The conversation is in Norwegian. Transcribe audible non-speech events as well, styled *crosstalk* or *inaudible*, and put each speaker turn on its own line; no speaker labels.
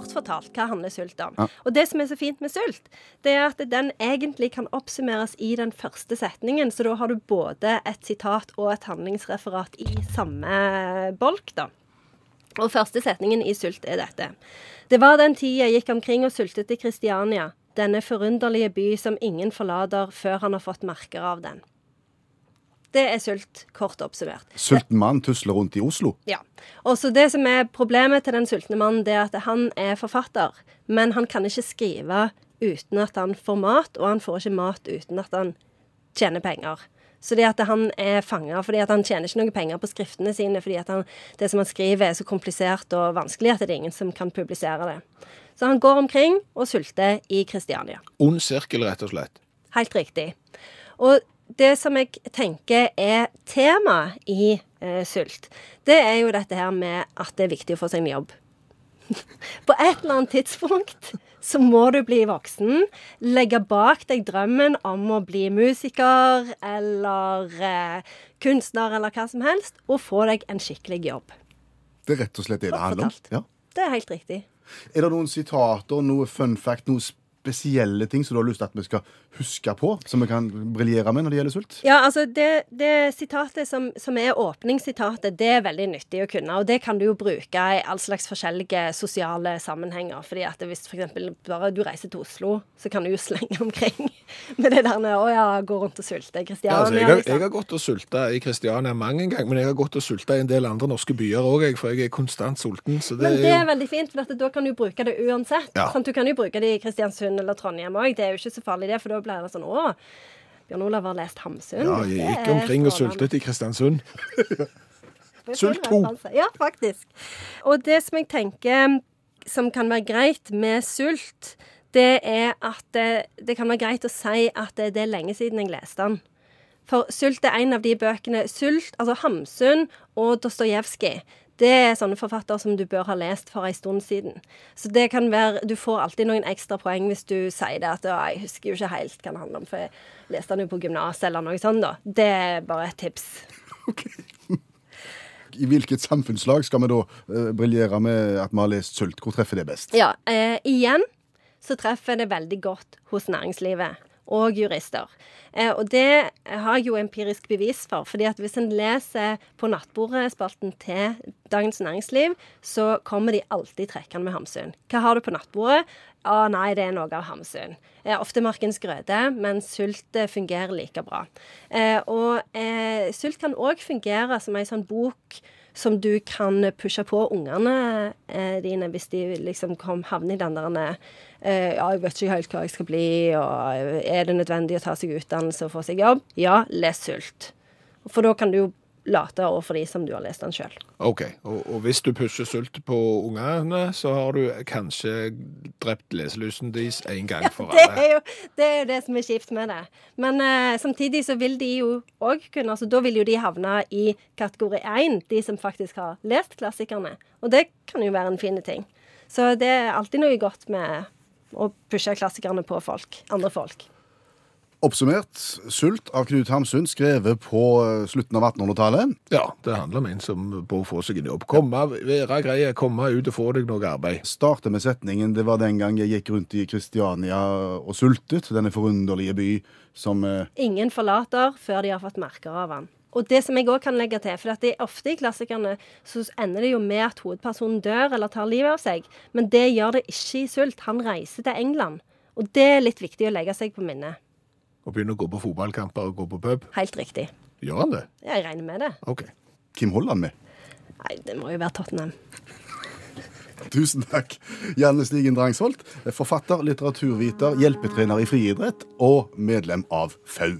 kort fortalt, hva handler sult om? Og det som er så fint med sult, det er at den egentlig kan oppsummeres i den første setningen. Så da har du både et sitat og et handlingsreferat i samme bolk, da. Og første setningen i Sult er dette. Det var den tid jeg gikk omkring og sultet i Kristiania, denne forunderlige by som ingen forlater før han har fått merker av den. Det er Sult, kort oppsummert.
Sulten mann tusler rundt i Oslo.
Ja. Og så Det som er problemet til den sultne mannen, det er at han er forfatter. Men han kan ikke skrive uten at han får mat, og han får ikke mat uten at han tjener penger. Så det at han er fanga fordi at han tjener ikke noe penger på skriftene sine fordi at han, det som han skriver, er så komplisert og vanskelig at det er ingen som kan publisere det. Så han går omkring og sulter i Kristiania.
Ond sirkel, rett og slett.
Helt riktig. Og det som jeg tenker er tema i eh, sult, det er jo dette her med at det er viktig å få seg en jobb. *laughs* På et eller annet tidspunkt så må du bli voksen, legge bak deg drømmen om å bli musiker eller eh, kunstner eller hva som helst, og få deg en skikkelig jobb.
Det er rett og slett det det handler om. Ja.
Det er helt riktig.
Er det noen sitater, noe fun fact, noe spesielle ting som du har lyst til at vi skal huske på, som vi kan briljere med når det gjelder sult?
Ja, altså det, det sitatet som, som er åpningssitatet, det er veldig nyttig å kunne. Og det kan du jo bruke i all slags forskjellige sosiale sammenhenger. fordi at hvis f.eks. bare du reiser til Oslo, så kan du jo slenge *laughs* omkring med det der med å ja, gå rundt og sulte i
Ja, altså, jeg, har,
liksom.
jeg har gått og sulta i Kristiania mange ganger, men jeg har gått og sulta i en del andre norske byer òg, for jeg er konstant sulten. Så det,
Men det
er
er veldig fint, for at da kan du bruke det uansett.
Ja.
Sånn, Du kan jo bruke det i Kristiansund eller Trondheim òg. Det er jo ikke så farlig, det, for da blir det sånn Å, Bjørn Olav har lest Hamsun.
Ja, jeg gikk omkring og sultet i Kristiansund. *laughs* Sult
full
to.
Ja, faktisk. Og det som jeg tenker som kan være greit med sult, det er at det, det kan være greit å si at det, det er lenge siden jeg leste den. For Sult er en av de bøkene Sult, altså Hamsun og Dostojevskij. Det er sånne forfattere som du bør ha lest for en stund siden. Så det kan være, Du får alltid noen ekstra poeng hvis du sier det at «Å, 'jeg husker jo ikke helt hva det handler om', for jeg leste den jo på gymnaset', eller noe sånt. da. Det er bare et tips. *laughs*
I hvilket samfunnslag skal vi da uh, briljere med at vi har lest sult? Hvor treffer det best?
Ja, uh, igjen så treffer det veldig godt hos næringslivet og jurister. Eh, og det har jeg jo empirisk bevis for. fordi at hvis en leser på nattbordspalten til Dagens Næringsliv, så kommer de alltid trekkende med Hamsun. Hva har du på nattbordet? Å nei, det er noe av Hamsun. Eh, ofte Markens grøde, men sult eh, fungerer like bra. Eh, og eh, sult kan òg fungere som ei sånn bok som du kan pushe på ungene eh, dine hvis de liksom kom, havner i den der eh, Ja, jeg vet ikke helt hva jeg skal bli, og er det nødvendig å ta seg utdannelse og få seg jobb? Ja, les Sult. For da kan du jo late overfor de som du har lest den sjøl.
OK. Og, og hvis du pusher sult på ungene, så har du kanskje drept leselysten deres en gang *laughs* for
Det
alle.
er, jo, det er jo det som er kjipt med det. Men uh, samtidig så vil de jo òg kunne altså Da vil jo de havne i kategori 1, de som faktisk har lest klassikerne. Og det kan jo være en fin ting. Så det er alltid noe godt med å pushe klassikerne på folk. Andre folk.
Oppsummert Sult av Knut Hamsun, skrevet på eh, slutten av 1800-tallet.
Ja, det handler om en som bør få seg en jobb. Komme, være greie, komme ut og få deg noe arbeid.
Starter med setningen 'Det var den gang jeg gikk rundt i Kristiania og sultet'. Denne forunderlige by som eh,
Ingen forlater før de har fått merker av han. Og det som jeg òg kan legge til, for at det er ofte i klassikerne så ender det jo med at hovedpersonen dør eller tar livet av seg, men det gjør det ikke i Sult. Han reiser til England. Og det er litt viktig å legge seg på minnet.
Og begynne å gå på fotballkamper og gå på pub.
Helt riktig.
Gjør han det?
Jeg regner med det.
OK.
Hvem holder han med?
Nei, det må jo være Tottenham. *laughs*
Tusen takk. Janne Stigen Drangsholt, forfatter, litteraturviter, hjelpetrener i friidrett og medlem av FAU.